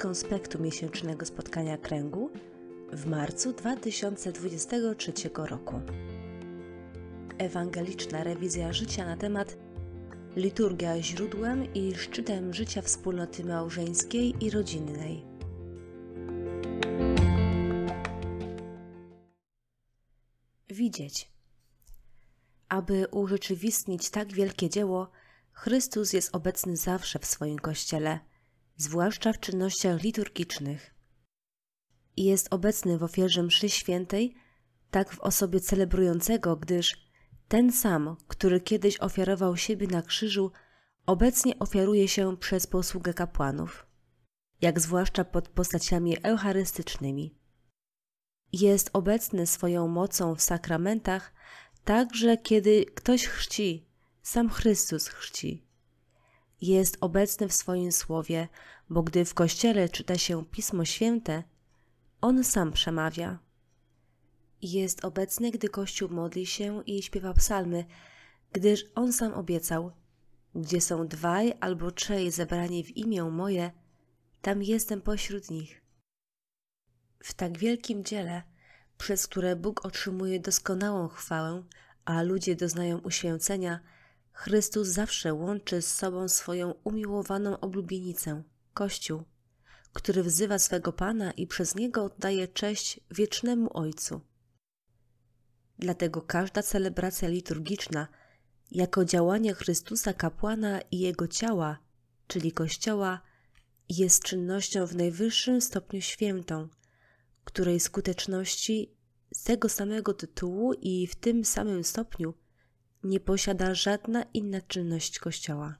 konspektu miesięcznego spotkania kręgu w marcu 2023 roku. Ewangeliczna rewizja życia na temat liturgia źródłem i szczytem życia wspólnoty małżeńskiej i rodzinnej. Widzieć. Aby urzeczywistnić tak wielkie dzieło, Chrystus jest obecny zawsze w swoim kościele, zwłaszcza w czynnościach liturgicznych. I jest obecny w ofierze mszy świętej, tak w osobie celebrującego, gdyż ten sam, który kiedyś ofiarował siebie na krzyżu, obecnie ofiaruje się przez posługę kapłanów, jak zwłaszcza pod postaciami eucharystycznymi. Jest obecny swoją mocą w sakramentach, także kiedy ktoś chrzci, sam Chrystus chrzci. Jest obecny w swoim słowie, bo gdy w kościele czyta się Pismo Święte, on sam przemawia. Jest obecny, gdy Kościół modli się i śpiewa psalmy, gdyż on sam obiecał: Gdzie są dwaj albo trzej zebrani w imię moje, tam jestem pośród nich. W tak wielkim dziele, przez które Bóg otrzymuje doskonałą chwałę, a ludzie doznają uświęcenia, Chrystus zawsze łączy z sobą swoją umiłowaną oblubienicę, Kościół, który wzywa swego Pana i przez niego oddaje cześć wiecznemu Ojcu. Dlatego każda celebracja liturgiczna, jako działanie Chrystusa kapłana i jego ciała, czyli Kościoła, jest czynnością w najwyższym stopniu świętą, której skuteczności z tego samego tytułu i w tym samym stopniu nie posiada żadna inna czynność Kościoła.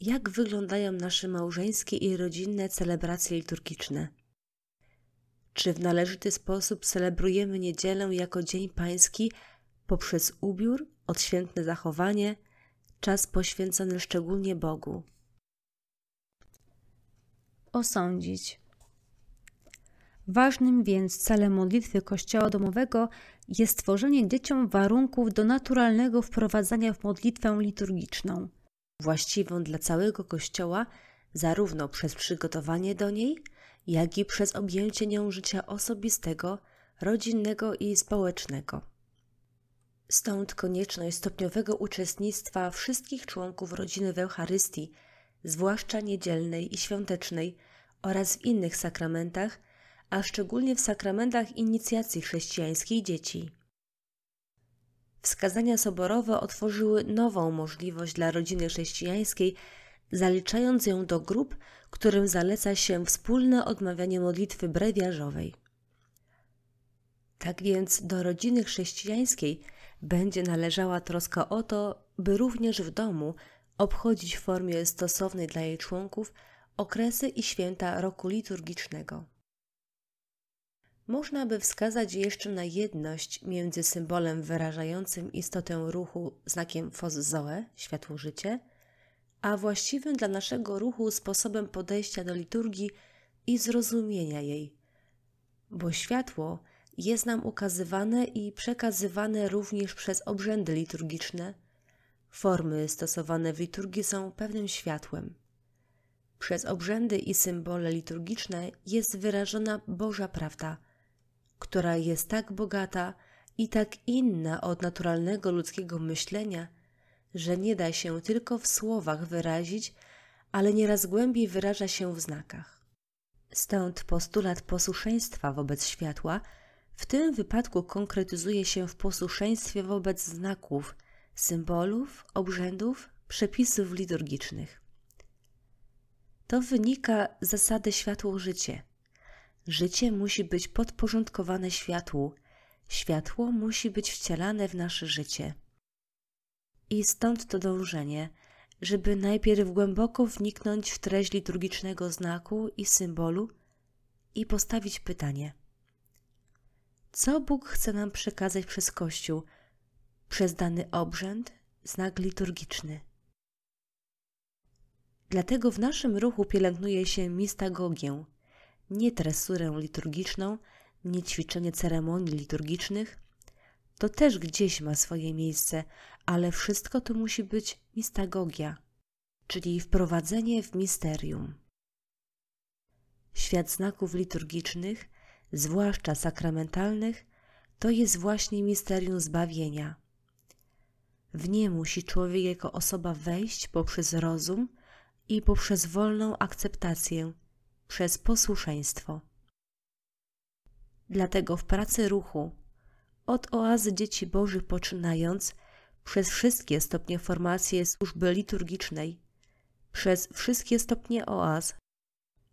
Jak wyglądają nasze małżeńskie i rodzinne celebracje liturgiczne? Czy w należyty sposób celebrujemy niedzielę jako Dzień Pański poprzez ubiór, odświętne zachowanie, czas poświęcony szczególnie Bogu? Osądzić. Ważnym więc celem modlitwy Kościoła domowego jest stworzenie dzieciom warunków do naturalnego wprowadzania w modlitwę liturgiczną, właściwą dla całego Kościoła, zarówno przez przygotowanie do niej, jak i przez objęcie nią życia osobistego, rodzinnego i społecznego. Stąd konieczność stopniowego uczestnictwa wszystkich członków rodziny w Eucharystii, zwłaszcza niedzielnej i świątecznej, oraz w innych sakramentach, a szczególnie w sakramentach inicjacji chrześcijańskiej dzieci. Wskazania soborowe otworzyły nową możliwość dla rodziny chrześcijańskiej, zaliczając ją do grup, którym zaleca się wspólne odmawianie modlitwy brewiarzowej. Tak więc do rodziny chrześcijańskiej będzie należała troska o to, by również w domu obchodzić w formie stosownej dla jej członków okresy i święta roku liturgicznego. Można by wskazać jeszcze na jedność między symbolem wyrażającym istotę ruchu znakiem fos zoe, światło życie, a właściwym dla naszego ruchu sposobem podejścia do liturgii i zrozumienia jej. Bo światło jest nam ukazywane i przekazywane również przez obrzędy liturgiczne. Formy stosowane w liturgii są pewnym światłem. Przez obrzędy i symbole liturgiczne jest wyrażona Boża prawda, która jest tak bogata i tak inna od naturalnego ludzkiego myślenia, że nie da się tylko w słowach wyrazić, ale nieraz głębiej wyraża się w znakach. Stąd postulat posłuszeństwa wobec światła w tym wypadku konkretyzuje się w posłuszeństwie wobec znaków, symbolów, obrzędów, przepisów liturgicznych. To wynika z zasady światło-życie. Życie musi być podporządkowane światłu, światło musi być wcielane w nasze życie. I stąd to dążenie, żeby najpierw głęboko wniknąć w treść liturgicznego znaku i symbolu i postawić pytanie: co Bóg chce nam przekazać przez Kościół, przez dany obrzęd, znak liturgiczny? Dlatego w naszym ruchu pielęgnuje się mistagogię, nie tresurę liturgiczną, nie ćwiczenie ceremonii liturgicznych. To też gdzieś ma swoje miejsce, ale wszystko to musi być mistagogia, czyli wprowadzenie w misterium. Świat znaków liturgicznych, zwłaszcza sakramentalnych, to jest właśnie misterium zbawienia. W nie musi człowiek jako osoba wejść poprzez rozum i poprzez wolną akceptację, przez posłuszeństwo. Dlatego w pracy ruchu, od oazy dzieci Bożych poczynając, przez wszystkie stopnie formacji służby liturgicznej, przez wszystkie stopnie oaz,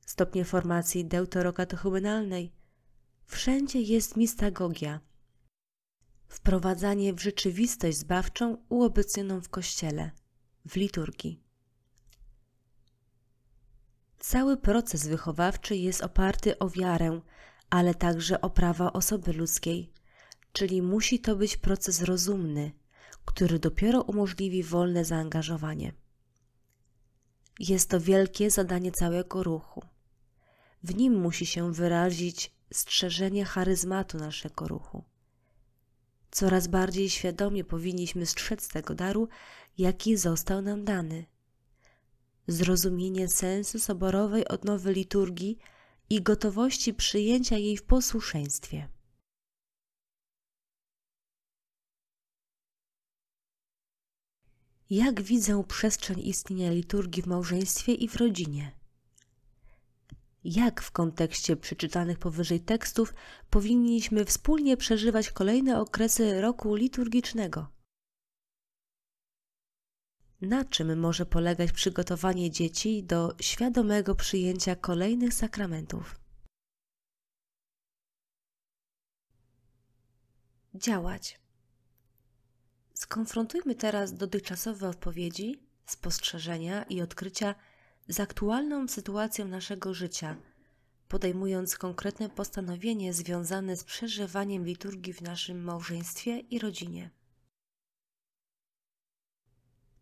stopnie formacji deuterokatechumenalnej, wszędzie jest mistagogia, wprowadzanie w rzeczywistość zbawczą uobecnioną w Kościele, w liturgii. Cały proces wychowawczy jest oparty o wiarę, ale także o prawa osoby ludzkiej, czyli musi to być proces rozumny, który dopiero umożliwi wolne zaangażowanie. Jest to wielkie zadanie całego ruchu. W nim musi się wyrazić strzeżenie charyzmatu naszego ruchu. Coraz bardziej świadomie powinniśmy strzec tego daru, jaki został nam dany. Zrozumienie sensu soborowej odnowy liturgii i gotowości przyjęcia jej w posłuszeństwie. Jak widzę przestrzeń istnienia liturgii w małżeństwie i w rodzinie? Jak w kontekście przeczytanych powyżej tekstów powinniśmy wspólnie przeżywać kolejne okresy roku liturgicznego? Na czym może polegać przygotowanie dzieci do świadomego przyjęcia kolejnych sakramentów? Działać. Skonfrontujmy teraz dotychczasowe odpowiedzi, spostrzeżenia i odkrycia z aktualną sytuacją naszego życia, podejmując konkretne postanowienie związane z przeżywaniem liturgii w naszym małżeństwie i rodzinie.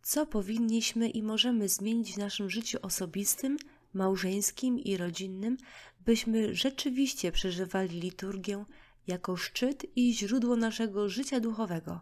Co powinniśmy i możemy zmienić w naszym życiu osobistym, małżeńskim i rodzinnym, byśmy rzeczywiście przeżywali liturgię jako szczyt i źródło naszego życia duchowego?